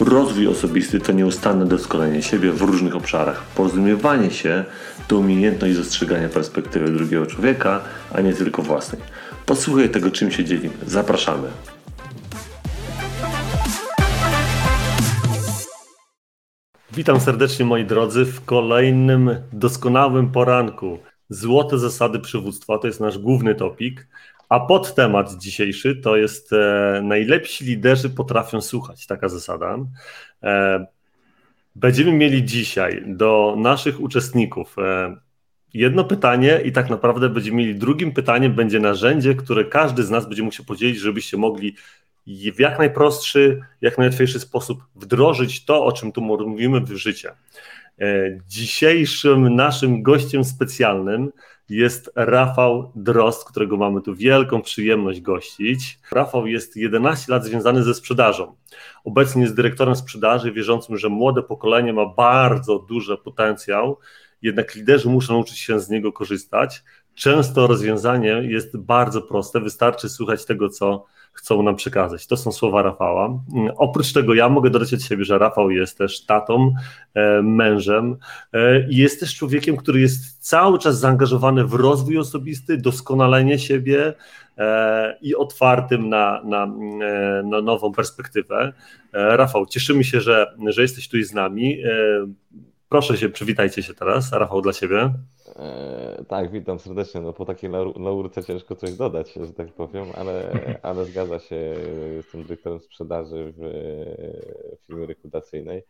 Rozwój osobisty to nieustanne doskonalenie siebie w różnych obszarach. Porozumiewanie się to umiejętność dostrzegania perspektywy drugiego człowieka, a nie tylko własnej. Posłuchaj tego, czym się dzielimy. Zapraszamy. Witam serdecznie moi drodzy w kolejnym doskonałym poranku. Złote zasady przywództwa to jest nasz główny topik, a podtemat dzisiejszy to jest e, najlepsi liderzy potrafią słuchać, taka zasada. E, będziemy mieli dzisiaj do naszych uczestników e, jedno pytanie i tak naprawdę będziemy mieli drugim pytaniem będzie narzędzie, które każdy z nas będzie musiał podzielić, żebyście mogli w jak najprostszy, jak najłatwiejszy sposób wdrożyć to, o czym tu mówimy w życie. Dzisiejszym naszym gościem specjalnym jest Rafał Drost, którego mamy tu wielką przyjemność gościć. Rafał jest 11 lat związany ze sprzedażą. Obecnie jest dyrektorem sprzedaży, wierzącym, że młode pokolenie ma bardzo duży potencjał, jednak liderzy muszą nauczyć się z niego korzystać. Często rozwiązanie jest bardzo proste, wystarczy słuchać tego, co chcą nam przekazać. To są słowa Rafała. Mm, oprócz tego ja mogę dodać od siebie, że Rafał jest też tatą, e, mężem e, i jest też człowiekiem, który jest cały czas zaangażowany w rozwój osobisty, doskonalenie siebie e, i otwartym na, na, na nową perspektywę. Rafał, cieszymy się, że, że jesteś tu z nami. Proszę się, przywitajcie się teraz. Rafał dla Ciebie. E, tak, witam serdecznie. No, po takiej laurce ciężko coś dodać, że tak powiem, ale, ale zgadza się. Jestem dyrektorem sprzedaży w firmie rekrutacyjnej.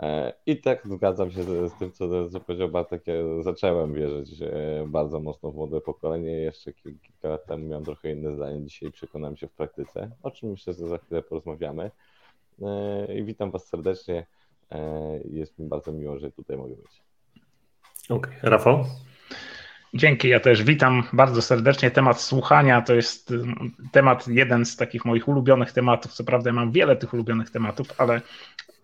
E, I tak zgadzam się z, z tym, co, co powiedział Bartek. Ja zacząłem wierzyć bardzo mocno w młode pokolenie. Jeszcze kilka lat temu miałem trochę inne zdanie. Dzisiaj przekonałem się w praktyce, o czym myślę, że za chwilę porozmawiamy. E, I witam Was serdecznie. Jest mi bardzo miło, że tutaj mogę być. Okej, okay. Rafał? Dzięki, ja też witam bardzo serdecznie. Temat słuchania to jest y, temat, jeden z takich moich ulubionych tematów. Co prawda, mam wiele tych ulubionych tematów, ale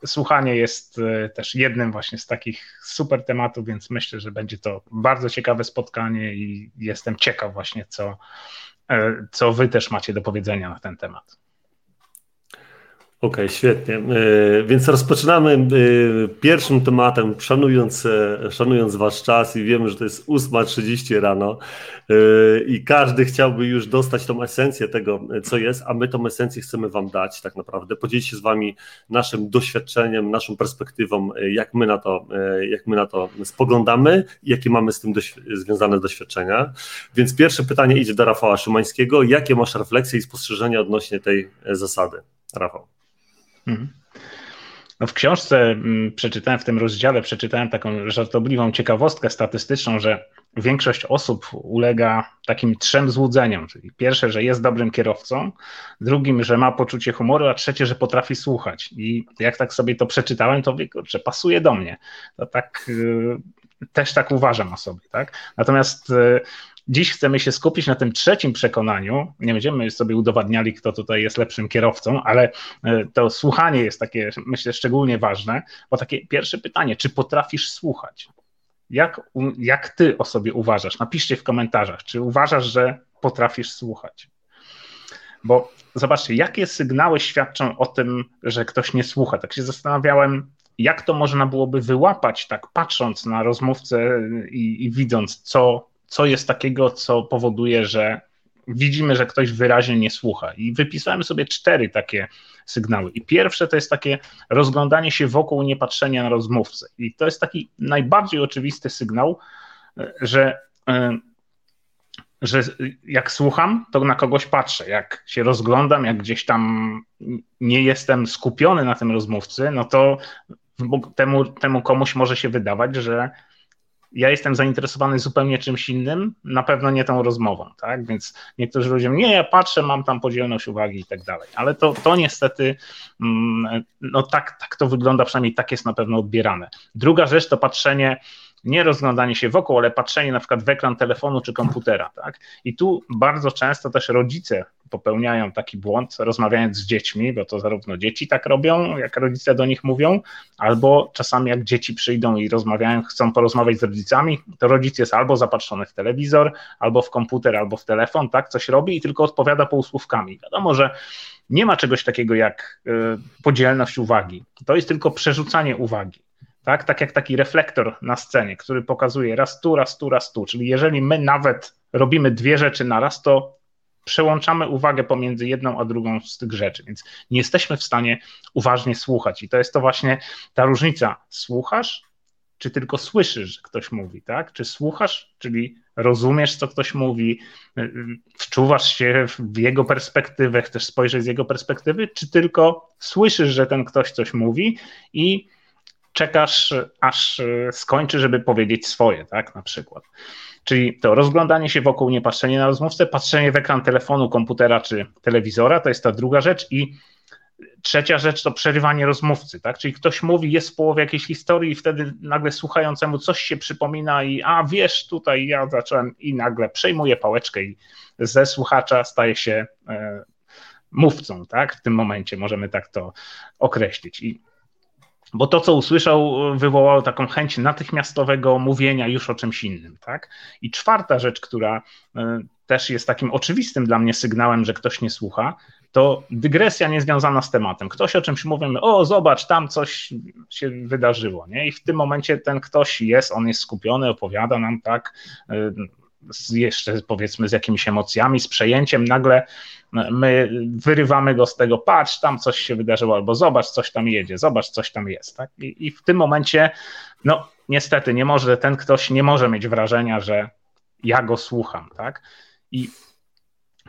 słuchanie jest y, też jednym właśnie z takich super tematów, więc myślę, że będzie to bardzo ciekawe spotkanie i jestem ciekaw właśnie, co, y, co Wy też macie do powiedzenia na ten temat. Okej, okay, świetnie. E, więc rozpoczynamy e, pierwszym tematem, szanując, e, szanując Wasz czas i wiemy, że to jest 8.30 rano i każdy chciałby już dostać tą esencję tego, co jest, a my tą esencję chcemy Wam dać tak naprawdę, podzielić się z Wami naszym doświadczeniem, naszą perspektywą, jak my na to, jak my na to spoglądamy i jakie mamy z tym związane doświadczenia. Więc pierwsze pytanie idzie do Rafała Szymańskiego. Jakie masz refleksje i spostrzeżenia odnośnie tej zasady? Rafał. Mhm. No w książce mm, przeczytałem, w tym rozdziale przeczytałem taką żartobliwą ciekawostkę statystyczną, że większość osób ulega takim trzem złudzeniom. Czyli pierwsze, że jest dobrym kierowcą, drugim, że ma poczucie humoru, a trzecie, że potrafi słuchać. I jak tak sobie to przeczytałem, to wie, że pasuje do mnie. To tak y, też tak uważam o sobie. Tak? Natomiast y, Dziś chcemy się skupić na tym trzecim przekonaniu. Nie będziemy sobie udowadniali, kto tutaj jest lepszym kierowcą, ale e, to słuchanie jest takie, myślę, szczególnie ważne, bo takie pierwsze pytanie, czy potrafisz słuchać? Jak, jak ty o sobie uważasz? Napiszcie w komentarzach, czy uważasz, że potrafisz słuchać? Bo zobaczcie, jakie sygnały świadczą o tym, że ktoś nie słucha. Tak się zastanawiałem, jak to można byłoby wyłapać, tak patrząc na rozmówcę i, i widząc, co co jest takiego, co powoduje, że widzimy, że ktoś wyraźnie nie słucha. I wypisałem sobie cztery takie sygnały. I pierwsze to jest takie rozglądanie się wokół, nie patrzenia na rozmówcę. I to jest taki najbardziej oczywisty sygnał, że, e, że jak słucham, to na kogoś patrzę. Jak się rozglądam, jak gdzieś tam nie jestem skupiony na tym rozmówcy, no to temu, temu komuś może się wydawać, że ja jestem zainteresowany zupełnie czymś innym, na pewno nie tą rozmową, tak? Więc niektórzy ludzie, nie, ja patrzę, mam tam podzielność uwagi i tak dalej, ale to, to niestety, mm, no tak, tak to wygląda, przynajmniej tak jest na pewno odbierane. Druga rzecz to patrzenie nie rozglądanie się wokół, ale patrzenie na przykład w ekran telefonu czy komputera. Tak? I tu bardzo często też rodzice popełniają taki błąd, rozmawiając z dziećmi, bo to zarówno dzieci tak robią, jak rodzice do nich mówią, albo czasami jak dzieci przyjdą i rozmawiają, chcą porozmawiać z rodzicami, to rodzic jest albo zapatrzony w telewizor, albo w komputer, albo w telefon, tak, coś robi i tylko odpowiada półsłówkami. Wiadomo, że nie ma czegoś takiego jak y, podzielność uwagi. To jest tylko przerzucanie uwagi tak? Tak jak taki reflektor na scenie, który pokazuje raz tu, raz tu, raz tu. Czyli jeżeli my nawet robimy dwie rzeczy na raz, to przełączamy uwagę pomiędzy jedną a drugą z tych rzeczy, więc nie jesteśmy w stanie uważnie słuchać. I to jest to właśnie ta różnica. Słuchasz, czy tylko słyszysz, że ktoś mówi, tak? Czy słuchasz, czyli rozumiesz, co ktoś mówi, wczuwasz się w jego perspektywę, chcesz spojrzeć z jego perspektywy, czy tylko słyszysz, że ten ktoś coś mówi i czekasz, aż skończy, żeby powiedzieć swoje, tak, na przykład. Czyli to rozglądanie się wokół, nie patrzenie na rozmówcę, patrzenie w ekran telefonu, komputera czy telewizora, to jest ta druga rzecz i trzecia rzecz to przerywanie rozmówcy, tak? Czyli ktoś mówi, jest w połowie jakiejś historii i wtedy nagle słuchającemu coś się przypomina i a wiesz, tutaj ja zacząłem i nagle przejmuje pałeczkę i ze słuchacza staje się e, mówcą, tak? W tym momencie możemy tak to określić. I bo to, co usłyszał, wywołało taką chęć natychmiastowego mówienia już o czymś innym. Tak? I czwarta rzecz, która e, też jest takim oczywistym dla mnie sygnałem, że ktoś nie słucha, to dygresja niezwiązana z tematem. Ktoś o czymś mówi, o zobacz, tam coś się wydarzyło. Nie? I w tym momencie ten ktoś jest, on jest skupiony, opowiada nam tak, e, z jeszcze powiedzmy z jakimiś emocjami, z przejęciem, nagle my wyrywamy go z tego, patrz, tam coś się wydarzyło, albo zobacz, coś tam jedzie, zobacz, coś tam jest. Tak? I, I, w tym momencie, no niestety, nie może, ten ktoś nie może mieć wrażenia, że ja go słucham. Tak? I,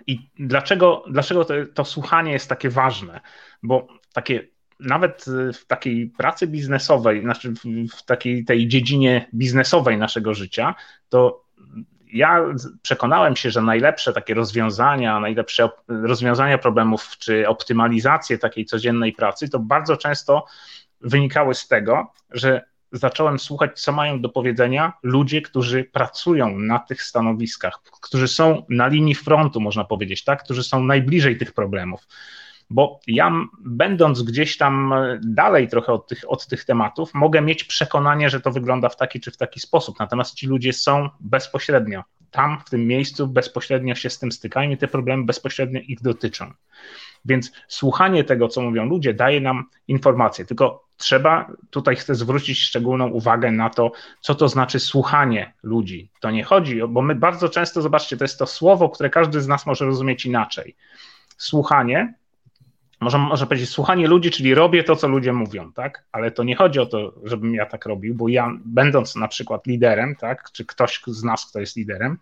i dlaczego, dlaczego to, to słuchanie jest takie ważne? Bo takie nawet w takiej pracy biznesowej, znaczy w takiej tej dziedzinie biznesowej naszego życia, to ja przekonałem się, że najlepsze takie rozwiązania, najlepsze rozwiązania problemów czy optymalizacje takiej codziennej pracy, to bardzo często wynikały z tego, że zacząłem słuchać, co mają do powiedzenia ludzie, którzy pracują na tych stanowiskach, którzy są na linii frontu, można powiedzieć, tak, którzy są najbliżej tych problemów bo ja, będąc gdzieś tam dalej trochę od tych, od tych tematów, mogę mieć przekonanie, że to wygląda w taki czy w taki sposób. Natomiast ci ludzie są bezpośrednio tam, w tym miejscu, bezpośrednio się z tym stykają i te problemy bezpośrednio ich dotyczą. Więc słuchanie tego, co mówią ludzie, daje nam informacje. Tylko trzeba, tutaj chcę zwrócić szczególną uwagę na to, co to znaczy słuchanie ludzi. To nie chodzi, bo my bardzo często, zobaczcie, to jest to słowo, które każdy z nas może rozumieć inaczej. Słuchanie może, może powiedzieć słuchanie ludzi, czyli robię to, co ludzie mówią, tak? Ale to nie chodzi o to, żebym ja tak robił, bo ja, będąc na przykład liderem, tak, czy ktoś z nas, kto jest liderem,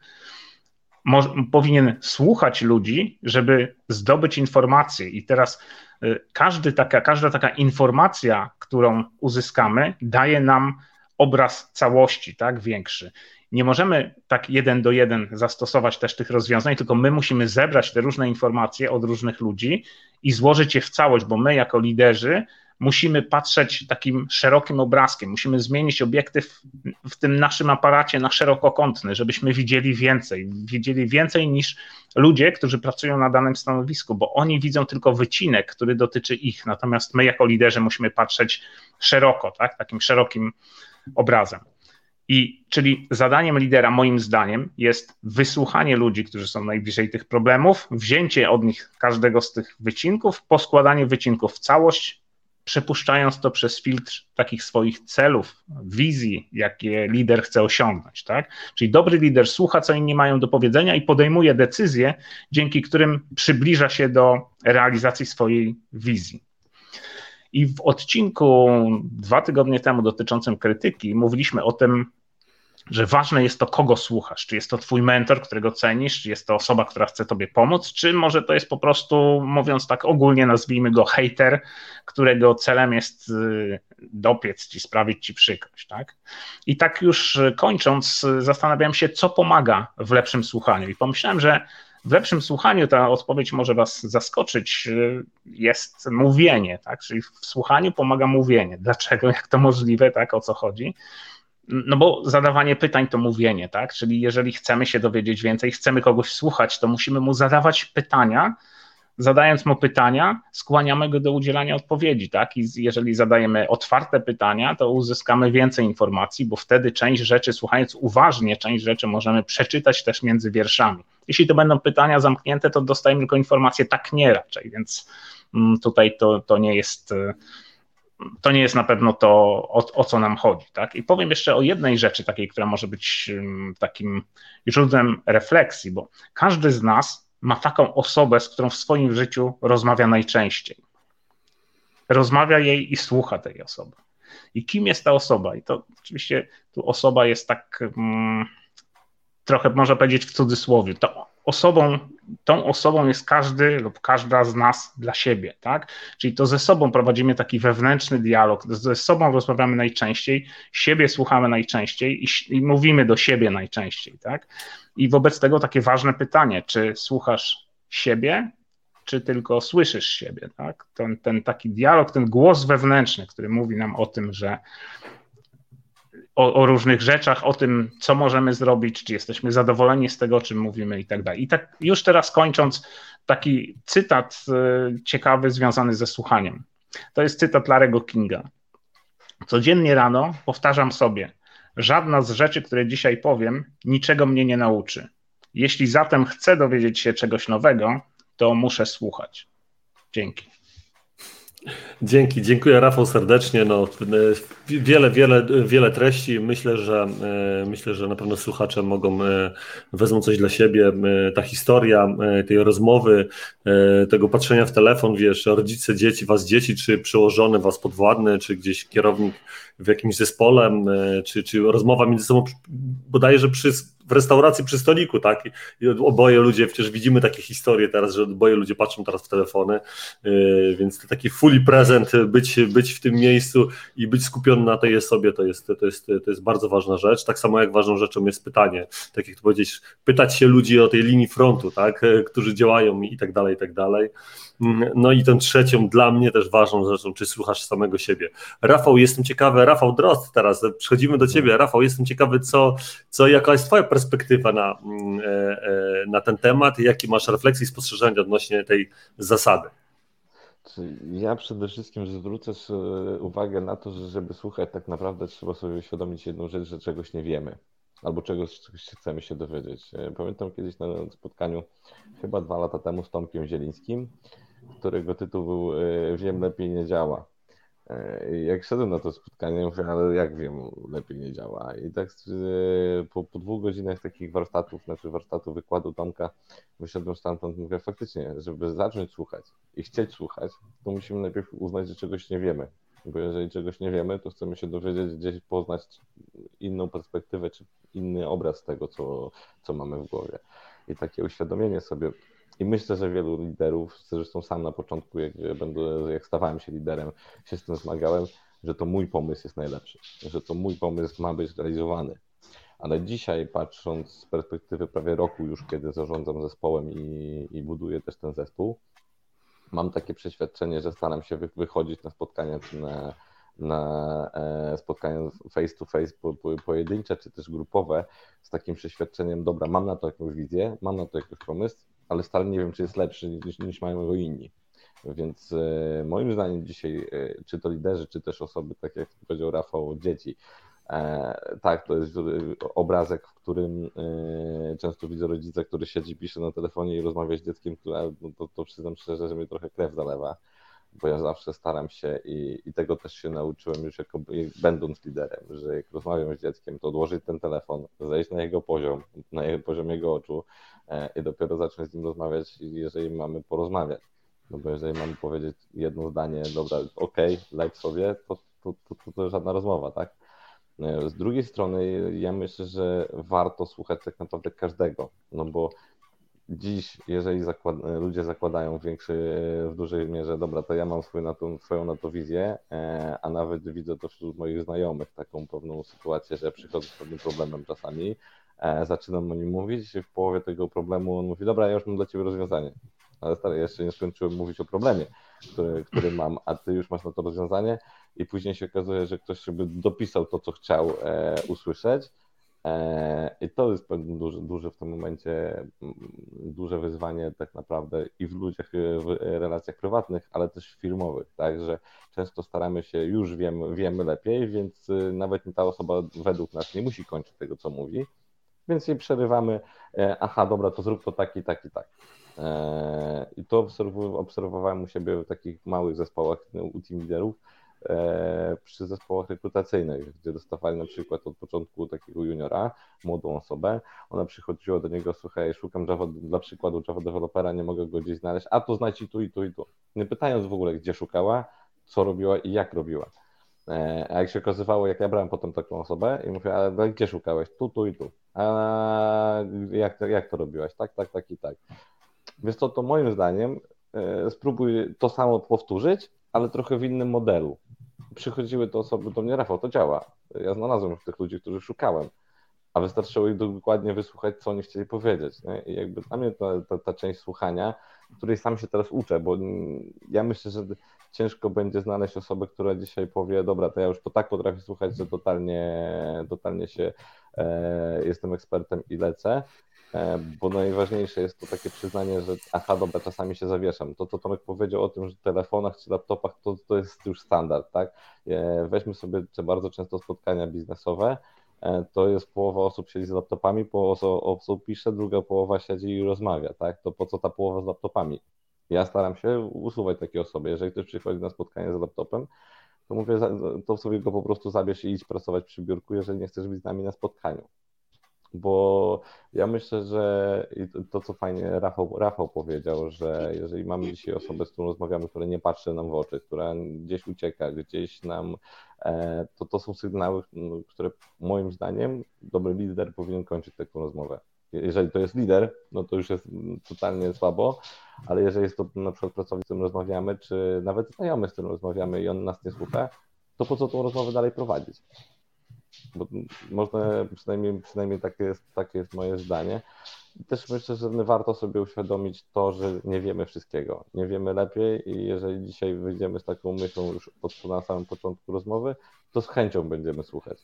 powinien słuchać ludzi, żeby zdobyć informacje. I teraz y, każdy taka, każda taka informacja, którą uzyskamy, daje nam obraz całości, tak, większy nie możemy tak jeden do jeden zastosować też tych rozwiązań, tylko my musimy zebrać te różne informacje od różnych ludzi i złożyć je w całość, bo my jako liderzy musimy patrzeć takim szerokim obrazkiem, musimy zmienić obiektyw w tym naszym aparacie na szerokokątny, żebyśmy widzieli więcej, widzieli więcej niż ludzie, którzy pracują na danym stanowisku, bo oni widzą tylko wycinek, który dotyczy ich, natomiast my jako liderzy musimy patrzeć szeroko, tak, takim szerokim obrazem. I czyli zadaniem lidera, moim zdaniem, jest wysłuchanie ludzi, którzy są najbliżej tych problemów, wzięcie od nich każdego z tych wycinków, poskładanie wycinków w całość, przepuszczając to przez filtr takich swoich celów, wizji, jakie lider chce osiągnąć. Tak? Czyli dobry lider słucha, co inni mają do powiedzenia i podejmuje decyzje, dzięki którym przybliża się do realizacji swojej wizji. I w odcinku dwa tygodnie temu dotyczącym krytyki mówiliśmy o tym, że ważne jest to, kogo słuchasz. Czy jest to twój mentor, którego cenisz, czy jest to osoba, która chce tobie pomóc, czy może to jest po prostu, mówiąc tak ogólnie, nazwijmy go hater, którego celem jest y, dopiec ci, sprawić ci przykrość. Tak? I tak już kończąc, zastanawiałem się, co pomaga w lepszym słuchaniu. I pomyślałem, że w lepszym słuchaniu ta odpowiedź może Was zaskoczyć. Jest mówienie, tak? Czyli w słuchaniu pomaga mówienie. Dlaczego? Jak to możliwe? Tak? O co chodzi? No bo zadawanie pytań to mówienie, tak? Czyli jeżeli chcemy się dowiedzieć więcej, chcemy kogoś słuchać, to musimy mu zadawać pytania. Zadając mu pytania, skłaniamy go do udzielania odpowiedzi, tak? I jeżeli zadajemy otwarte pytania, to uzyskamy więcej informacji, bo wtedy część rzeczy, słuchając uważnie, część rzeczy możemy przeczytać też między wierszami. Jeśli to będą pytania zamknięte, to dostajemy tylko informacje tak nie raczej, więc mm, tutaj to, to nie jest to nie jest na pewno to, o, o, co nam chodzi. Tak? I powiem jeszcze o jednej rzeczy takiej, która może być takim źródłem refleksji, bo każdy z nas ma taką osobę, z którą w swoim życiu rozmawia najczęściej. Rozmawia jej i słucha tej osoby. I kim jest ta osoba? I to oczywiście tu osoba jest tak mm, trochę, można powiedzieć w cudzysłowie. To osobą, tą osobą jest każdy lub każda z nas dla siebie, tak? Czyli to ze sobą prowadzimy taki wewnętrzny dialog, ze sobą rozmawiamy najczęściej, siebie słuchamy najczęściej i, i mówimy do siebie najczęściej, tak? I wobec tego takie ważne pytanie, czy słuchasz siebie, czy tylko słyszysz siebie, tak? Ten, ten taki dialog, ten głos wewnętrzny, który mówi nam o tym, że o, o, różnych rzeczach, o tym, co możemy zrobić, czy jesteśmy zadowoleni z tego, o czym mówimy i tak dalej. I tak już teraz kończąc, taki cytat y, ciekawy związany ze słuchaniem. To jest cytat Larego Kinga. Codziennie rano powtarzam sobie, żadna z rzeczy, które dzisiaj powiem, niczego mnie nie nauczy. Jeśli zatem chcę dowiedzieć się czegoś nowego, to muszę słuchać. Dzięki. Dzięki, dziękuję Rafał serdecznie. No, wiele, wiele, wiele treści. Myślę, że e, myślę, że na pewno słuchacze mogą e, wezmą coś dla siebie. E, ta historia tej rozmowy, tego patrzenia w telefon, wiesz, rodzice, dzieci, was dzieci, czy przełożony, was podwładny, czy gdzieś kierownik w jakimś zespole, czy, czy rozmowa między sobą bodajże przy w restauracji przy stoliku, tak? I oboje ludzie, przecież widzimy takie historie teraz, że oboje ludzie patrzą teraz w telefony, yy, więc to taki fully present, być, być w tym miejscu i być skupiony na tej osobie, to jest, to, jest, to jest bardzo ważna rzecz. Tak samo jak ważną rzeczą jest pytanie, tak jak tu powiedzieć, pytać się ludzi o tej linii frontu, tak? Którzy działają i tak dalej, i tak dalej. No i tą trzecią, dla mnie też ważną rzeczą, czy słuchasz samego siebie. Rafał, jestem ciekawy, Rafał Drost teraz, przechodzimy do ciebie. Rafał, jestem ciekawy, co, co jaka jest twoja perspektywa na, mm, e, e, na ten temat jakie masz refleksje i spostrzeżenia odnośnie tej zasady? Ja przede wszystkim zwrócę uwagę na to, że żeby słuchać, tak naprawdę trzeba sobie uświadomić jedną rzecz, że czegoś nie wiemy albo czegoś, czegoś chcemy się dowiedzieć. E, pamiętam kiedyś na spotkaniu, chyba dwa lata temu z Tomkiem Zielińskim, którego tytuł był Wiem lepiej nie działa. E, jak szedłem na to spotkanie, mówię, ale jak wiem, lepiej nie działa. I tak e, po, po dwóch godzinach takich warsztatów, znaczy warsztatu wykładu Tomka, wyszedłem stamtąd, mówię, faktycznie, żeby zacząć słuchać i chcieć słuchać, to musimy najpierw uznać, że czegoś nie wiemy. Bo jeżeli czegoś nie wiemy, to chcemy się dowiedzieć, gdzieś poznać inną perspektywę, czy inny obraz tego, co, co mamy w głowie. I takie uświadomienie sobie i myślę, że wielu liderów, zresztą sam na początku, jak, będę, jak stawałem się liderem, się z tym zmagałem, że to mój pomysł jest najlepszy, że to mój pomysł ma być realizowany. Ale dzisiaj, patrząc z perspektywy prawie roku już, kiedy zarządzam zespołem i, i buduję też ten zespół, mam takie przeświadczenie, że staram się wychodzić na spotkania czy na, na e, spotkania face to face po, po, pojedyncze czy też grupowe z takim przeświadczeniem, dobra, mam na to jakąś wizję, mam na to jakiś pomysł, ale stale nie wiem, czy jest lepszy niż, niż mają go inni. Więc e, moim zdaniem dzisiaj, e, czy to liderzy, czy też osoby, tak jak powiedział Rafał, dzieci, e, tak, to jest obrazek, w którym często widzę rodzica, który siedzi, pisze na telefonie i rozmawia z dzieckiem, które, no to, to przyznam szczerze, że mnie trochę krew zalewa, bo ja zawsze staram się i, i tego też się nauczyłem już jako, będąc liderem, że jak rozmawiam z dzieckiem, to odłożyć ten telefon, zejść na jego poziom, na jego poziom jego oczu, E, i dopiero zacząć z nim rozmawiać, jeżeli mamy porozmawiać. No bo jeżeli mamy powiedzieć jedno zdanie, dobra, ok, leć sobie, to, to, to, to, to żadna rozmowa, tak? Z drugiej strony, ja myślę, że warto słuchać tak naprawdę każdego, no bo dziś, jeżeli zakład, ludzie zakładają w w dużej mierze, dobra, to ja mam swój na to, swoją e, a nawet widzę to wśród moich znajomych, taką pewną sytuację, że przychodzę z pewnym problemem czasami, e, zaczynam o nim mówić, w połowie tego problemu on mówi, dobra, ja już mam dla ciebie rozwiązanie, ale stary, jeszcze nie skończyłem mówić o problemie, który, który mam, a ty już masz na to rozwiązanie i później się okazuje, że ktoś sobie dopisał to, co chciał e, usłyszeć, I to jest duże, duże w tym momencie, mm, duże wyzwanie tak naprawdę i w ludziach, w relacjach prywatnych, ale też firmowych, tak, że często staramy się, już wiemy, wiemy lepiej, więc y, nawet ta osoba według nas nie musi kończyć tego, co mówi, więc jej przerywamy, e, aha, dobra, to zrób to tak i tak i tak. E, I to obserwowałem u siebie w takich małych zespołach u team liderów, E, przy zespołach rekrutacyjnych, gdzie dostawali na przykład od początku takiego juniora, młodą osobę, ona przychodziła do niego, słuchaj, szukam Java, dla przykładu Java dewelopera, nie mogę go gdzieś znaleźć, a to znajdź i tu, i tu, i tu. Nie pytając w ogóle, gdzie szukała, co robiła i jak robiła. E, a jak się okazywało, jak ja brałem potem taką osobę i mówię, ale gdzie szukałeś? Tu, tu i tu. A jak, jak to robiłaś? Tak, tak, tak i tak. Więc to, to moim zdaniem e, spróbuj to samo powtórzyć, ale trochę w innym modelu. Przychodziły te osoby do mnie, Rafał, to działa. Ja znalazłem tych ludzi, których szukałem, a wystarczyło ich dokładnie wysłuchać, co oni chcieli powiedzieć. Nie? I jakby dla mnie ta, ta, ta część słuchania, której sam się teraz uczę, bo ja myślę, że ciężko będzie znaleźć osobę, która dzisiaj powie, dobra, to ja już to tak potrafię słuchać, że totalnie, totalnie się e, jestem ekspertem i lecę. E, bo najważniejsze jest to takie przyznanie, że aha, dobra, czasami się zawieszam. To, co Tomek powiedział o tym, że w telefonach czy laptopach, to, to jest już standard, tak? E, weźmy sobie bardzo często spotkania biznesowe, e, to jest połowa osób siedzi z laptopami, połowa osób pisze, druga połowa siedzi i rozmawia, tak? To po co ta połowa z laptopami? Ja staram się usuwać takie osoby. Jeżeli ktoś przychodzi na spotkanie z laptopem, to mówię, to sobie go po prostu zabierz i idź pracować przy biurku, jeżeli nie chcesz być z nami na spotkaniu bo ja myślę, że to, co fajnie Rafał, Rafał powiedział, że jeżeli mamy dzisiaj osobę, z którą rozmawiamy, która nie patrzy nam w oczy, która gdzieś ucieka, gdzieś nam, e, to to są sygnały, które moim zdaniem dobry lider powinien kończyć taką rozmowę. Jeżeli to jest lider, no to już jest totalnie słabo, ale jeżeli jest to na przykład pracownik, z którym rozmawiamy, czy nawet znajomy, z którym rozmawiamy i on nas nie słucha, to po co tą rozmowę dalej prowadzić? Bo można, przynajmniej, przynajmniej takie, jest, takie jest moje zdanie. Też myślę, że warto sobie uświadomić to, że nie wiemy wszystkiego. Nie wiemy lepiej i jeżeli dzisiaj wyjdziemy z taką myślą już od, na samym początku rozmowy, to z chęcią będziemy słuchać.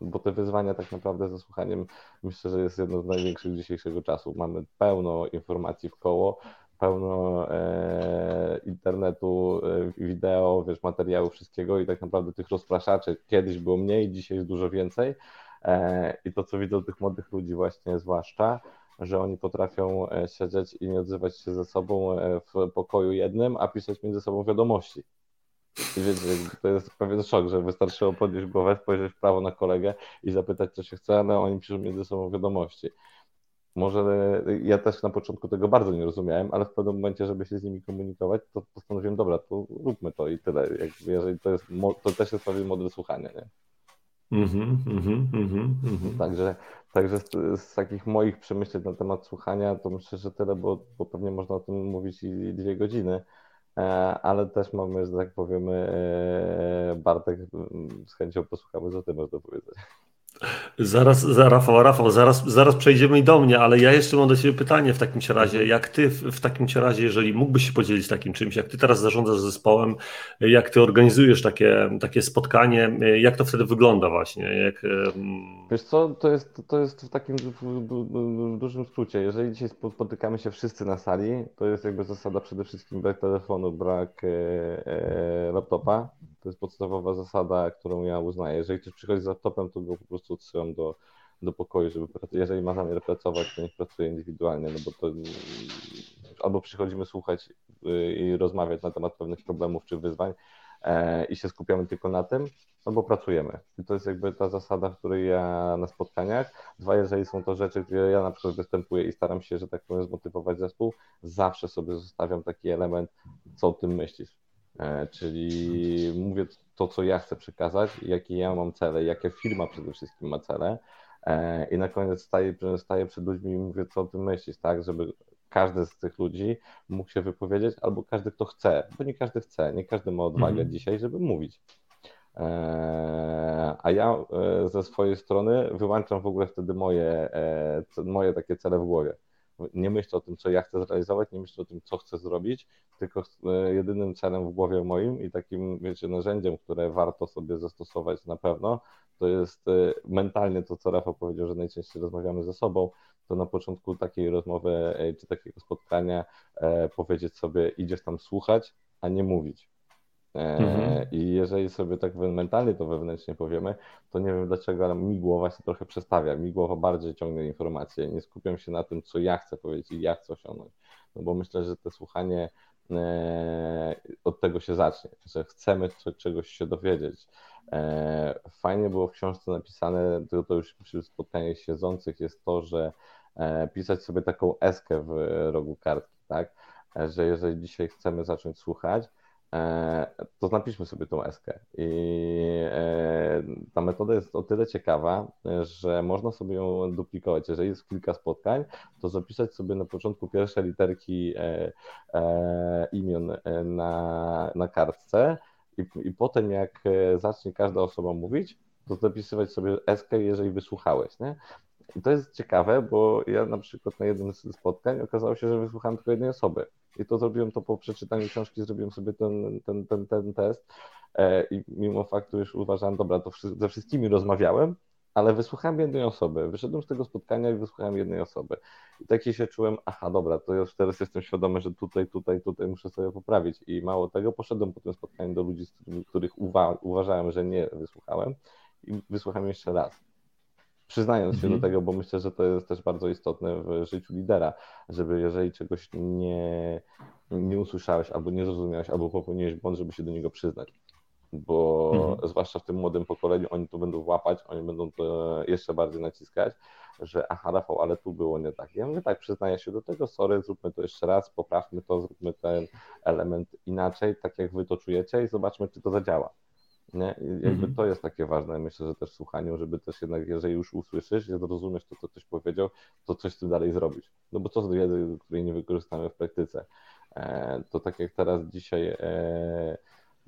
Bo te wyzwania tak naprawdę ze słuchaniem myślę, że jest jedno z największych dzisiejszego czasu. Mamy pełno informacji w koło, pełno e, internetu, e, wideo, wiesz, materiału, wszystkiego i tak naprawdę tych rozpraszaczy kiedyś było mniej, dzisiaj jest dużo więcej. E, I to, co widzę tych młodych ludzi właśnie zwłaszcza, że oni potrafią e, siedzieć i nie odzywać się ze sobą e, w pokoju jednym, a pisać między sobą wiadomości. I wiecie, to jest pewien szok, że wystarczyło podnieść głowę, spojrzeć w prawo na kolegę i zapytać, co się chce, ale oni piszą między sobą wiadomości. Może ja też na początku tego bardzo nie rozumiałem, ale w pewnym momencie, żeby się z nimi komunikować, to postanowiłem, dobra, to róbmy to i tyle. Jak, jeżeli to jest, to też jest pewien model słuchania, nie? Mm-hmm, mm-hmm, mm-hmm. Także, także z, z, takich moich przemyśleń na temat słuchania, to myślę, że tyle, bo, bo pewnie można o tym mówić i dwie godziny, e, ale też mamy, że tak powiemy, e, Bartek, z chęcią posłuchamy, co ty masz do powiedzenia. Zaraz, za Rafał, Rafał, zaraz, zaraz przejdziemy i do mnie, ale ja jeszcze mam do Ciebie pytanie w takim razie. Jak Ty w, w takim razie, jeżeli mógłbyś się podzielić takim czymś, jak Ty teraz zarządzasz zespołem, jak Ty organizujesz takie, takie spotkanie, jak to wtedy wygląda właśnie? Jak... Wiesz co, to jest, to jest w takim w, w dużym skrócie. Jeżeli dzisiaj spotykamy się wszyscy na sali, to jest jakby zasada przede wszystkim brak telefonu, brak e, e, laptopa. To jest podstawowa zasada, którą ja uznaję. Jeżeli ktoś przychodzi z laptopem, to go po prostu odsyłam do, do pokoju, żeby jeżeli ma zamiar pracować, to niech pracuje indywidualnie, no bo to albo przychodzimy słuchać y, i rozmawiać na temat pewnych problemów czy wyzwań e, i się skupiamy tylko na tym, albo pracujemy. I to jest jakby ta zasada, w której ja na spotkaniach, dwa, jeżeli są to rzeczy, gdzie ja na przykład występuję i staram się, że tak powiem, zmotywować zespół, zawsze sobie zostawiam taki element, co o tym myślisz czyli mówię to, co ja chcę przekazać, jakie ja mam cele, jakie firma przede wszystkim ma cele. E, I na koniec staję, staję przed ludźmi i mówię, co o tym myślisz, tak, żeby każdy z tych ludzi mógł się wypowiedzieć, albo każdy, kto chce, bo nie każdy chce, nie każdy ma odwagę mm. dzisiaj, żeby mówić. E, a ja ze swojej strony wyłączam w ogóle wtedy moje, moje takie cele w głowie nie myślę o tym, co ja chcę zrealizować, nie myślę o tym, co chcę zrobić, tylko e, jedynym celem w głowie moim i takim, wiecie, narzędziem, które warto sobie zastosować na pewno, to jest e, mentalnie to, co Rafał powiedział, że najczęściej rozmawiamy ze sobą, to na początku takiej rozmowy e, czy takiego spotkania powiedzieć sobie, idziesz tam słuchać, a nie mówić. Mhm. I jeżeli sobie tak mentalnie to wewnętrznie powiemy, to nie wiem dlaczego, ale mi głowa się trochę przestawia. Mi głowa bardziej ciągnie informacje. Nie skupiam się na tym, co ja chcę powiedzieć i jak chcę osiągnąć. No bo myślę, że to słuchanie e, od tego się zacznie, że chcemy czegoś się dowiedzieć. E, fajnie było w książce napisane, to, to już przy spotkaniach siedzących jest to, że e, pisać sobie taką eskę w rogu kartki, tak? Że jeżeli dzisiaj chcemy zacząć słuchać, E, to napiszmy sobie tą eskę. I e, ta metoda jest o tyle ciekawa, że można sobie ją duplikować. Jeżeli jest kilka spotkań, to zapisać sobie na początku pierwsze literki e, imion na, na kartce i, i potem jak zacznie każda osoba mówić, to zapisywać sobie eskę, jeżeli wysłuchałeś. Nie? I to jest ciekawe, bo ja na przykład na jednym z spotkań okazało się, że wysłuchałem tylko jednej osoby. I to zrobiłem to po przeczytaniu książki, zrobiłem sobie ten, ten, ten, ten test e, i mimo faktu już uważałem, dobra, to ze wszystkimi rozmawiałem, ale wysłuchałem jednej osoby. Wyszedłem z tego spotkania i wysłuchałem jednej osoby. I taki się czułem, aha, dobra, to już teraz jestem świadomy, że tutaj, tutaj, tutaj muszę sobie poprawić. I mało tego, poszedłem po tym spotkaniu do ludzi, których uwa uważałem, że nie wysłuchałem i wysłuchałem jeszcze raz przyznając się do mhm. tego, bo myślę, że to jest też bardzo istotne w życiu lidera, żeby jeżeli czegoś nie, nie usłyszałeś, albo nie zrozumiałeś, albo popełniłeś błąd, żeby się do niego przyznać. Bo mhm. zwłaszcza w tym młodym pokoleniu oni to będą łapać, oni będą to jeszcze bardziej naciskać, że aha, Rafał, ale tu było nie tak. Ja mówię tak, przyznaję się do tego, sorry, zróbmy to jeszcze raz, poprawmy to, zróbmy ten element inaczej, tak jak wy to czujecie i zobaczmy, czy to zadziała. Nie? I jakby mhm. to jest takie ważne, myślę, że też w słuchaniu, żeby też jednak, jeżeli już usłyszysz, i zrozumiesz to, co ktoś powiedział, to coś z tym dalej zrobić. No bo co z wiedzy, której nie wykorzystamy w praktyce? E, to tak jak teraz dzisiaj e,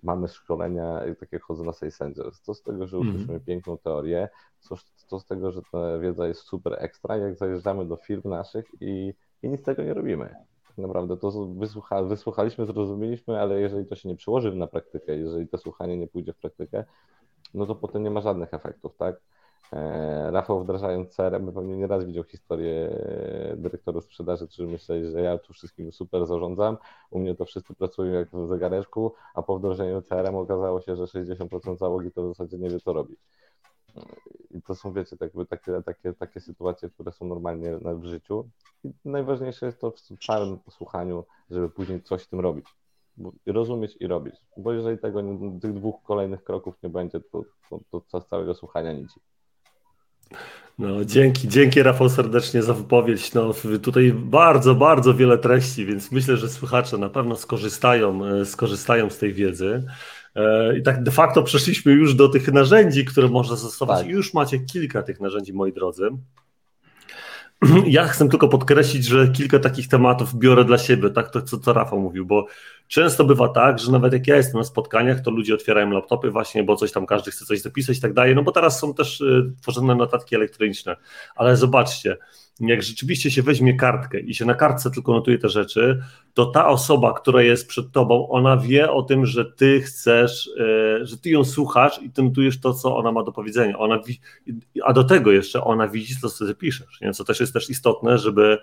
mamy szkolenia, tak jak chodzę na Sales Angels, co z tego, że usłyszymy mhm. piękną teorię, co, co z tego, że ta wiedza jest super ekstra, jak zajeżdżamy do firm naszych i, i nic z tego nie robimy naprawdę. To wysłucha, wysłuchaliśmy, zrozumieliśmy, ale jeżeli to się nie przełoży na praktykę, jeżeli to słuchanie nie pójdzie w praktykę, no to potem nie ma żadnych efektów, tak? E, Rafał wdrażając CRM pewnie nieraz widział historię e, dyrektorów sprzedaży, którzy myśleli, że ja tu wszystkim super zarządzam, u mnie to wszyscy pracują jak w zegareczku, a po wdrożeniu CRM okazało się, że 60% załogi to w zasadzie nie wie co robić. To są, wiecie, tak takie, takie, takie sytuacje, które są normalnie w życiu. I najważniejsze jest to w całym posłuchaniu, żeby później coś z tym robić. rozumieć i robić. Bo jeżeli tego, tych dwóch kolejnych kroków nie będzie, to, to, to z całego słuchania nic. No, dzięki, dzięki Rafał serdecznie za wypowiedź. No, tutaj bardzo, bardzo wiele treści, więc myślę, że słuchacze na pewno skorzystają, e, skorzystają z tej wiedzy. E, I tak de facto przeszliśmy już do tych narzędzi, które można zastosować. Tak. Już macie kilka tych narzędzi, moi drodzy. Ja chcę tylko podkreślić, że kilka takich tematów biorę dla siebie, tak to co, co Rafał mówił, bo często bywa tak, że nawet jak ja jestem na spotkaniach, to ludzie otwierają laptopy właśnie, bo coś tam każdy chce coś zapisać i tak dalej, no bo teraz są też y, tworzone notatki elektroniczne, ale zobaczcie, jak rzeczywiście się weźmie kartkę i się na kartce tylko notuje te rzeczy, to ta osoba, która jest przed tobą, ona wie o tym, że ty chcesz, e, że ty ją słuchasz i ty notujesz to, co ona ma do powiedzenia. Ona, a do tego jeszcze ona widzi co ty piszesz, co też jest też istotne, żeby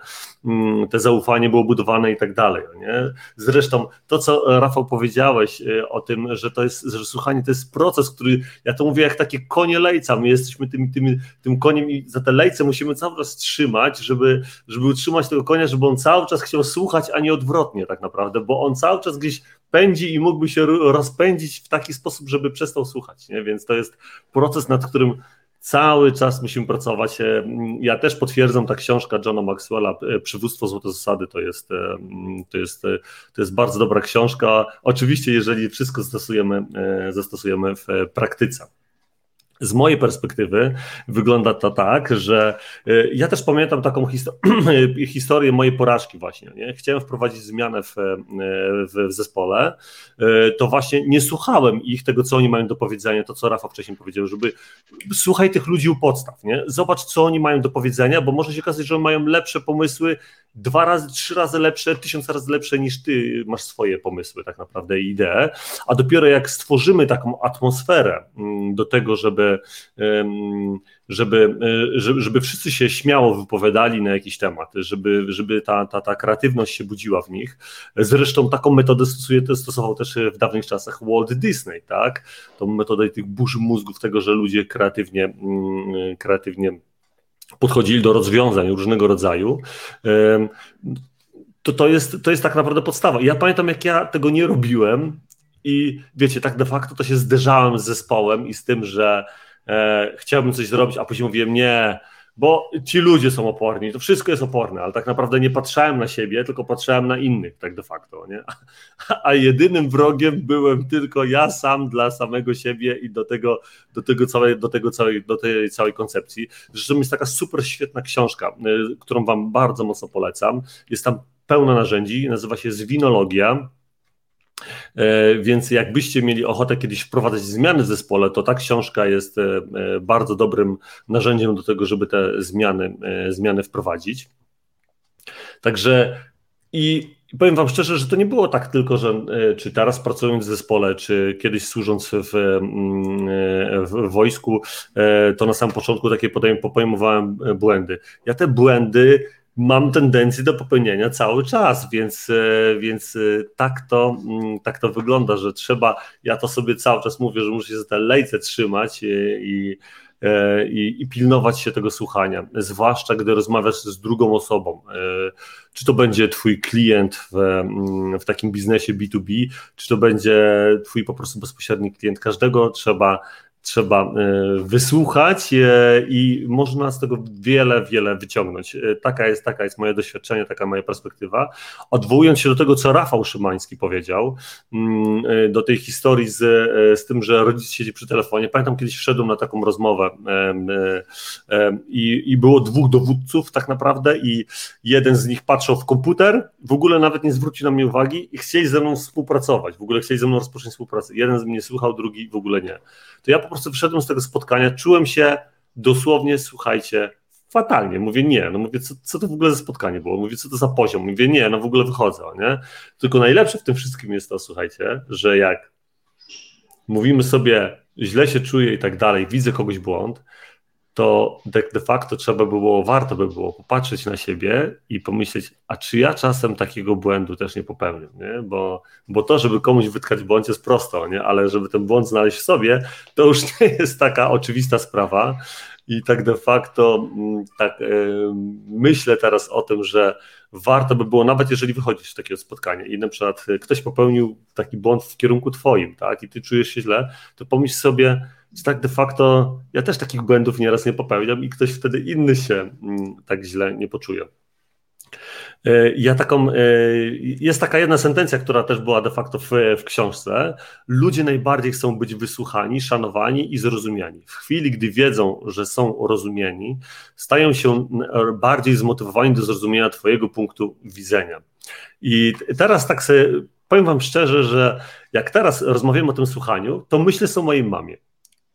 mm, te zaufanie było budowane i tak dalej. Nie? Zresztą to, co Rafał powiedziałeś e, o tym, że to jest, że słuchanie to jest proces, który, ja to mówię jak takie konie lejca, my jesteśmy tym, tym, tym koniem i za te lejce musimy cały czas trzymać, żeby, żeby utrzymać tego konia, żeby on cały czas chciał słuchać, a nie odwrotnie tak naprawdę, bo on cały czas gdzieś pędzi i mógłby się rozpędzić w taki sposób, żeby przestał słuchać, nie? więc to jest proces, nad którym cały czas musimy pracować. E, ja też potwierdzam, ta książka Johna Maxwella, e, Przywództwo Złote Zasady, to jest, e, to jest, to jest bardzo dobra książka. Oczywiście, jeżeli wszystko zastosujemy, zastosujemy w praktyce. Z mojej perspektywy wygląda to tak, że e, ja też pamiętam taką historię mojej porażki właśnie. Nie? Chciałem wprowadzić zmianę w, e, w, zespole, e, to właśnie nie słuchałem ich, tego co oni mają do powiedzenia, to co Rafa wcześniej powiedział, żeby słuchaj tych ludzi u podstaw, nie? zobacz co oni mają do powiedzenia, bo może się okazać, że mają lepsze pomysły, dwa razy, trzy razy lepsze, tysiąc razy lepsze niż ty masz swoje pomysły tak naprawdę i idee, a dopiero jak stworzymy taką atmosferę mm, do tego, żeby żeby, e, żeby, żeby wszyscy się śmiało wypowiadali na jakiś temat, żeby, żeby ta, ta, ta kreatywność się budziła w nich. Zresztą taką metodę stosuje, stosował też w dawnych czasach Walt Disney, tak? Tą metodę tych burzy mózgów, tego, że ludzie kreatywnie, mm, kreatywnie podchodzili do rozwiązań różnego rodzaju, to, to, jest, to jest tak naprawdę podstawa. Ja pamiętam, jak ja tego nie robiłem i wiecie, tak de facto to się zderzałem z zespołem i z tym, że e, chciałbym coś zrobić, a później mówiłem nie, bo ci ludzie są oporni, to wszystko jest oporne, ale tak naprawdę nie patrzałem na siebie, tylko patrzałem na innych, tak de facto, nie? A jedynym wrogiem byłem tylko ja sam dla samego siebie i do tego, do tego całej, do tego całej, do tej całej koncepcji. Zresztą jest taka super świetna książka, y, którą wam bardzo mocno polecam. Jest tam pełno narzędzi, nazywa się Zwinologia E, więc jakbyście mieli ochotę kiedyś wprowadzać zmiany w zespole, to ta książka jest e, e, bardzo dobrym narzędziem do tego, żeby te zmiany, zmiany wprowadzić. Także i powiem Wam szczerze, że to nie było tak tylko, że czy teraz pracując w zespole, czy kiedyś służąc w, w wojsku, to na samym początku takie pojmowałem błędy. Ja te błędy mam tendencję do popełnienia cały czas, więc, e, więc e, tak, to, mm, tak to wygląda, że trzeba, ja to sobie cały czas mówię, że muszę się za te lejce trzymać i, e, i, i, pilnować się tego słuchania, zwłaszcza gdy rozmawiasz z drugą osobą. Czy to będzie twój klient w, mm, w takim biznesie B2B, czy to będzie twój po prostu bezpośredni klient. Każdego trzeba trzeba e, wysłuchać e, i można z tego wiele, wiele wyciągnąć. E, taka jest, taka jest moje doświadczenie, taka moja perspektywa. Odwołując się do tego, co Rafał Szymański powiedział, mm, do tej historii z, z tym, że rodzic siedzi przy telefonie. Pamiętam, kiedyś wszedłem na taką rozmowę i, i było dwóch dowódców tak naprawdę i jeden z nich patrzył w komputer, w ogóle nawet nie zwrócił na mnie uwagi i chcieli ze mną współpracować, w ogóle chcieli ze mną rozpocząć współpracę. Jeden z mnie słuchał, drugi w ogóle nie. To ja po prostu wyszedłem z tego spotkania, czułem się dosłownie, słuchajcie, fatalnie. Mówię, nie, no mówię, co, co to w ogóle za spotkanie było? Mówię, co to za poziom? Mówię, nie, no w ogóle wychodzę, nie? Tylko najlepsze w tym wszystkim jest to, słuchajcie, że jak mówimy sobie, źle się czuję i tak dalej, widzę kogoś błąd, to de facto trzeba było, warto by było popatrzeć na siebie i pomyśleć, a czy ja czasem takiego błędu też nie popełnię, nie? Bo, bo to, żeby komuś wytkać błąd jest prosto, nie? ale żeby ten błąd znaleźć w sobie, to już nie jest taka oczywista sprawa i tak de facto mm, tak yy, myślę teraz o tym, że warto by było, nawet jeżeli wychodzisz z takiego spotkania i na przykład ktoś popełnił taki błąd w kierunku twoim, tak, i ty czujesz się źle, to pomyśl sobie, tak de facto ja też takich błędów nieraz nie popełniam i ktoś wtedy inny się mm, tak źle nie poczuje. E, ja taką, e, jest taka jedna sentencja, która też była de facto w, w, książce. Ludzie najbardziej chcą być wysłuchani, szanowani i zrozumiani. W chwili, gdy wiedzą, że są rozumieni, stają się bardziej zmotywowani do zrozumienia Twojego punktu widzenia. I teraz tak sobie powiem Wam szczerze, że jak teraz rozmawiamy o tym słuchaniu, to myślę o mojej mamie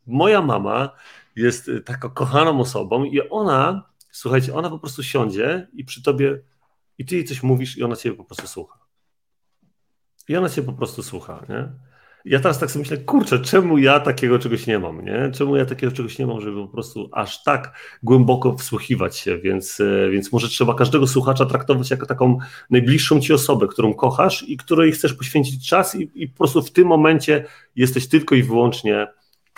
moja mama jest y, taką kochaną osobą i ona, słuchajcie, ona po prostu siądzie i przy tobie, i ty jej coś mówisz i ona ciebie po prostu słucha. I ona cię po prostu słucha, nie? Ja teraz tak sobie myślę, kurczę, czemu ja takiego czegoś nie mam, nie? Czemu ja takiego czegoś nie mam, żeby po prostu aż tak głęboko wsłuchiwać się, więc, y, więc może trzeba każdego słuchacza traktować jako taką najbliższą ci osobę, którą kochasz i której chcesz poświęcić czas i, i po prostu w tym momencie jesteś tylko i wyłącznie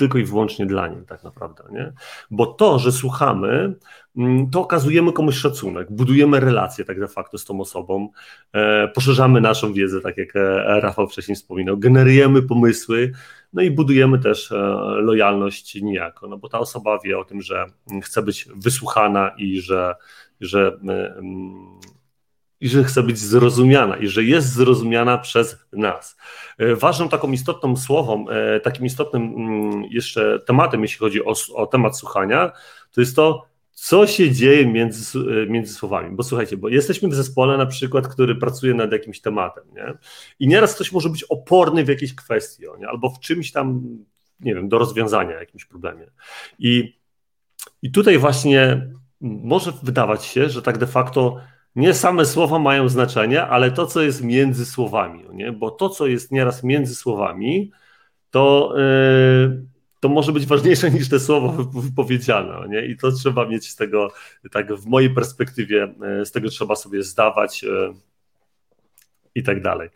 tylko i wyłącznie dla niej tak naprawdę, nie? Bo to, że słuchamy, mm, to okazujemy komuś szacunek, budujemy relacje tak de facto z tą osobą, e, poszerzamy naszą wiedzę, tak jak e, Rafał wcześniej wspominał, generujemy pomysły, no i budujemy też e, lojalność niejako, no bo ta osoba wie o tym, że chce być wysłuchana i że, że mm, i że chce być zrozumiana i że jest zrozumiana przez nas. E, ważną taką istotną słową, e, takim istotnym mm, jeszcze tematem, jeśli chodzi o, o temat słuchania, to jest to, co się dzieje między, e, między słowami. Bo słuchajcie, bo jesteśmy w zespole na przykład, który pracuje nad jakimś tematem, nie? I nieraz ktoś może być oporny w jakiejś kwestii, nie? albo w czymś tam, nie wiem, do rozwiązania jakimś problemie. I, I tutaj właśnie może wydawać się, że tak de facto nie same słowa mają znaczenie, ale to, co jest między słowami, nie? bo to, co jest nieraz między słowami, to, yy, to może być ważniejsze niż te słowa wypowiedziane. Nie? I to trzeba mieć z tego, tak w mojej perspektywie, yy, z tego trzeba sobie zdawać yy, i tak dalej.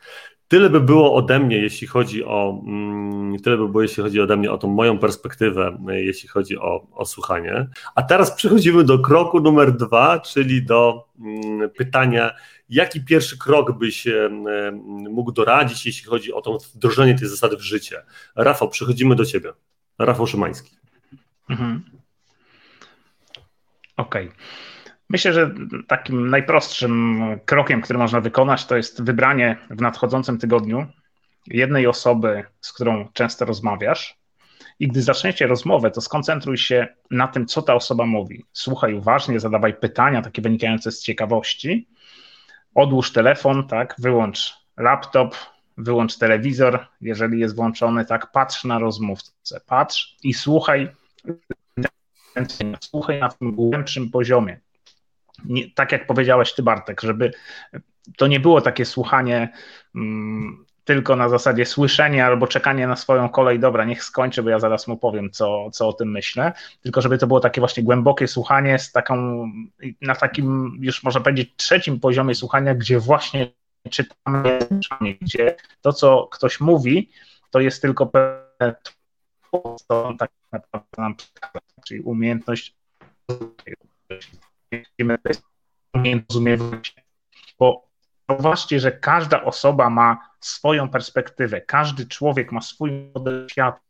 Tyle by było ode mnie, jeśli chodzi o mm, tyle by było, jeśli chodzi ode mnie o tą moją perspektywę, jeśli chodzi o, o słuchanie. A teraz przechodzimy do kroku numer dwa, czyli do mm, pytania, jaki pierwszy krok byś mógł doradzić, jeśli chodzi o to wdrożenie tej zasady w życie. Rafał, przechodzimy do ciebie. Rafał Szymański. Mhm. Okej. Okay. Myślę, że takim najprostszym krokiem, który można wykonać, to jest wybranie w nadchodzącym tygodniu jednej osoby, z którą często rozmawiasz. I gdy zaczniecie rozmowę, to skoncentruj się na tym, co ta osoba mówi. Słuchaj uważnie, zadawaj pytania, takie wynikające z ciekawości. Odłóż telefon, tak, wyłącz laptop, wyłącz telewizor, jeżeli jest włączony, tak, patrz na rozmówcę, patrz i słuchaj, słuchaj na tym głębszym poziomie nie, tak jak powiedziałeś ty Bartek, żeby to nie było takie słuchanie mm, tylko na zasadzie słyszenia albo czekanie na swoją kolej, dobra, niech skończy, bo ja zaraz mu powiem, co, co o tym myślę, tylko żeby to było takie właśnie głębokie słuchanie z taką, na takim już można powiedzieć trzecim poziomie słuchania, gdzie właśnie czytamy, gdzie to, co ktoś mówi, to jest tylko pewne co on tak naprawdę nam przekazał, czyli umiejętność zrozumieć, bo zauważcie, że każda osoba ma swoją perspektywę, każdy człowiek ma swój model świata,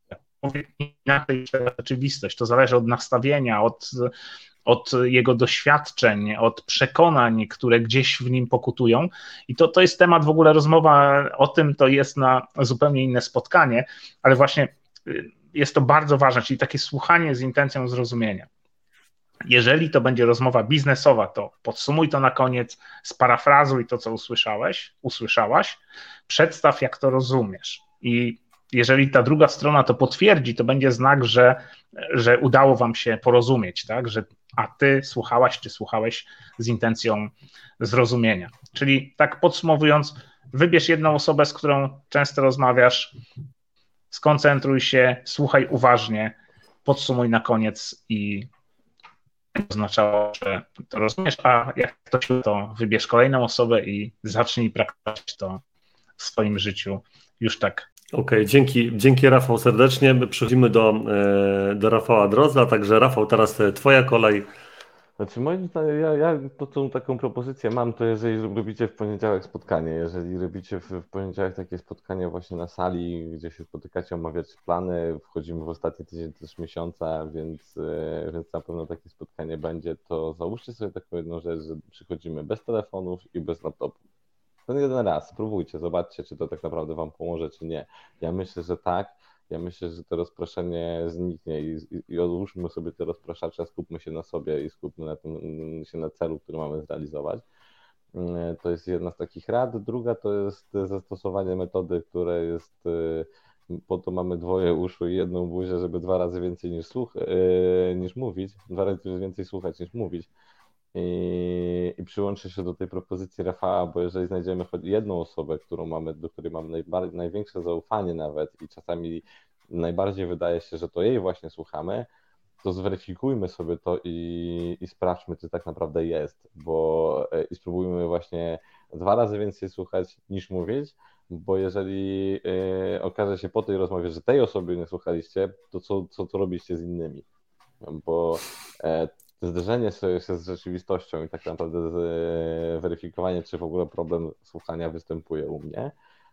człowiek inaczej rzeczywistość, to zależy od nastawienia, od, od jego doświadczeń, od przekonań, które gdzieś w nim pokutują. I to, to jest temat w ogóle, rozmowa o tym to jest na zupełnie inne spotkanie, ale właśnie y, jest to bardzo ważne, czyli takie słuchanie z intencją zrozumienia. Jeżeli to będzie rozmowa biznesowa, to podsumuj to na koniec, sparafrazuj to, co usłyszałeś, usłyszałaś, przedstaw, jak to rozumiesz. I jeżeli ta druga strona to potwierdzi, to będzie znak, że, że udało wam się porozumieć, tak? Że, a ty słuchałaś czy słuchałeś z intencją zrozumienia. Czyli tak podsumowując, wybierz jedną osobę, z którą często rozmawiasz, skoncentruj się, słuchaj uważnie, podsumuj na koniec i oznaczało, że to rozumiesz, a jak ktoś to wybierz kolejną osobę i zacznij praktykować to w swoim życiu już tak. Okej, okay, dzięki, dzięki Rafał serdecznie. Przechodzimy do, e, do Rafała Drozda, także Rafał, teraz twoja kolej. Znaczy moim zdaniem, ja, ja to, tą taką propozycję mam, to jeżeli robicie w poniedziałek spotkanie, jeżeli robicie w, w poniedziałek takie spotkanie właśnie na sali, gdzie się spotykacie, omawiacie plany, wchodzimy w ostatni tydzień też miesiąca, więc, e, więc na pewno takie spotkanie będzie, to załóżcie sobie taką jedną rzecz, że przychodzimy bez telefonów i bez laptopów. Ten jeden raz, spróbujcie, zobaczcie, czy to tak naprawdę Wam pomoże, czy nie. Ja myślę, że tak ja myślę, że to rozproszenie zniknie i, i, i odłóżmy sobie te rozpraszacze, skupmy się na sobie i skupmy na tym, się na celu, który mamy zrealizować. Mm, to jest jedna z takich rad. Druga to jest zastosowanie metody, które jest y, po to mamy dwoje uszu i jedną buzię, żeby dwa razy więcej niż, słuch, yy, niż mówić, dwa razy więcej słuchać niż mówić. I, i przyłączę się do tej propozycji Rafała, bo jeżeli znajdziemy choć jedną osobę, którą mamy, do której najbardziej, największe zaufanie nawet i czasami najbardziej wydaje się, że to jej właśnie słuchamy, to zweryfikujmy sobie to i, i sprawdźmy, czy tak naprawdę jest, bo e, i spróbujmy właśnie dwa razy więcej słuchać niż mówić, bo jeżeli y, okaże się po tej rozmowie, że tej osoby nie słuchaliście, to co, co to robiliście z innymi? Bo e, zderzenie się z rzeczywistością i tak naprawdę e, weryfikowanie, czy w ogóle problem słuchania występuje u mnie,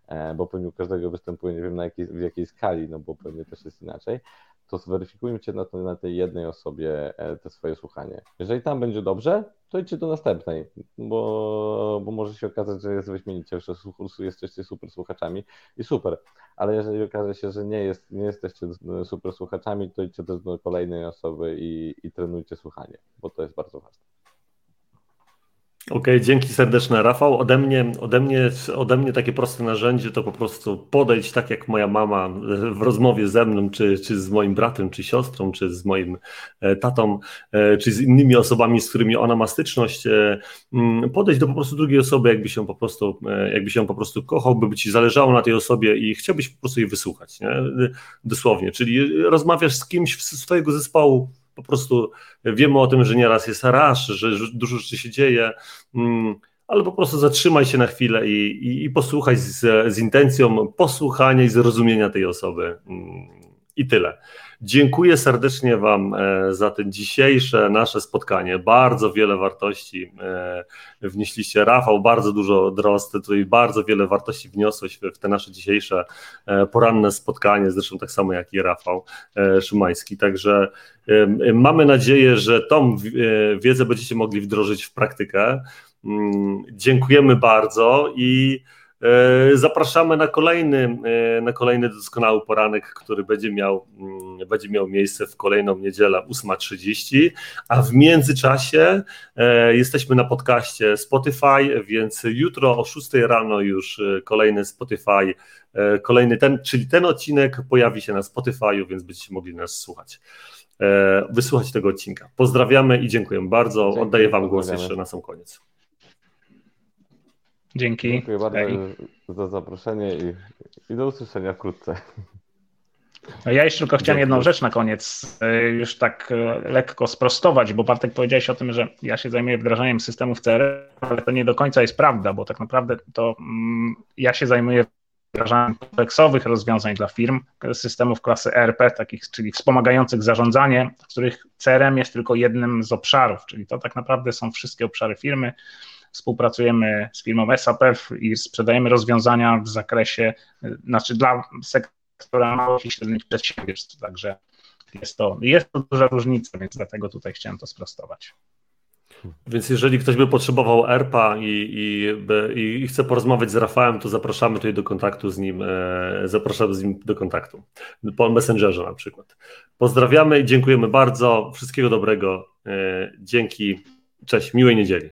e, bo pewnie u każdego występuje, nie wiem na jakiej, w jakiej skali, no bo pewnie też jest inaczej, to zweryfikujcie na, na tej jednej osobie e, te swoje słuchanie. Jeżeli tam będzie dobrze, to idźcie do następnej, bo, bo może się okazać, że jest wyśmienicie, że jesteście super słuchaczami i super, ale jeżeli okaże się, że nie, jest, nie jesteście super słuchaczami, to idźcie też do kolejnej osoby i, i trenujcie słuchanie, bo to jest bardzo ważne. Okej, okay, dzięki serdeczne Rafał. Ode mnie, ode, mnie, ode mnie takie proste narzędzie to po prostu podejść tak jak moja mama w rozmowie ze mną, czy, czy z moim bratem, czy siostrą, czy z moim e, tatą, e, czy z innymi osobami, z którymi ona ma styczność, e, mm, podejść do po prostu drugiej osoby, jakby się po prostu, jakby się po prostu kochał, by ci zależało na tej osobie i chciałbyś po prostu jej wysłuchać, nie? dosłownie, czyli rozmawiasz z kimś z twojego zespołu, po prostu wiemy o tym, że nieraz jest rasz, że dużo rzeczy się dzieje, mm, ale po prostu zatrzymaj się na chwilę i, i, i posłuchaj z, z intencją posłuchania i zrozumienia tej osoby. I tyle. Dziękuję serdecznie Wam e, za to dzisiejsze nasze spotkanie. Bardzo wiele wartości e, wnieśliście. Rafał, bardzo dużo drost, tutaj bardzo wiele wartości wniosłeś w te nasze dzisiejsze e, poranne spotkanie, zresztą tak samo jak i Rafał Szymański. Także mamy nadzieję, że tą wiedzę będziecie mogli wdrożyć w praktykę. Mm, dziękujemy bardzo i zapraszamy na kolejny, e, na kolejny doskonały poranek, który będzie miał, mm, będzie miał miejsce w kolejną niedzielę 8.30, a w międzyczasie e, jesteśmy na podcaście Spotify, więc jutro o 6 rano już kolejny Spotify, kolejny ten, czyli ten odcinek pojawi się na Spotify, więc będziecie mogli nas słuchać wysłuchać tego odcinka. Pozdrawiamy i dziękuję bardzo. Dziękuję, Oddaję Wam głos jeszcze na sam koniec. Dzięki. Dziękuję bardzo Hej. za zaproszenie i, i do usłyszenia wkrótce. No ja jeszcze tylko chciałem jedną rzecz na koniec e, już tak e, lekko sprostować, bo Bartek powiedziałeś o tym, że ja się zajmuję wdrażaniem systemów CRM, ale to nie do końca jest prawda, bo tak naprawdę to mm, ja się zajmuję wdrażaniem kompleksowych rozwiązań dla firm, systemów klasy ERP, takich, czyli wspomagających zarządzanie, w których CRM jest tylko jednym z obszarów, czyli to tak naprawdę są wszystkie obszary firmy, Współpracujemy z firmą SAP i sprzedajemy rozwiązania w zakresie, znaczy dla sektora małych i średnich przedsiębiorstw, także jest to, jest to duża różnica, więc dlatego tutaj chciałem to sprostować. Więc jeżeli ktoś by potrzebował ERPA i, i, i, chce porozmawiać z Rafałem, to zapraszamy tutaj do kontaktu z nim, e, zapraszamy z nim do kontaktu, po Messengerze na przykład. Pozdrawiamy i dziękujemy bardzo, wszystkiego dobrego, e, dzięki, cześć, miłej niedzieli.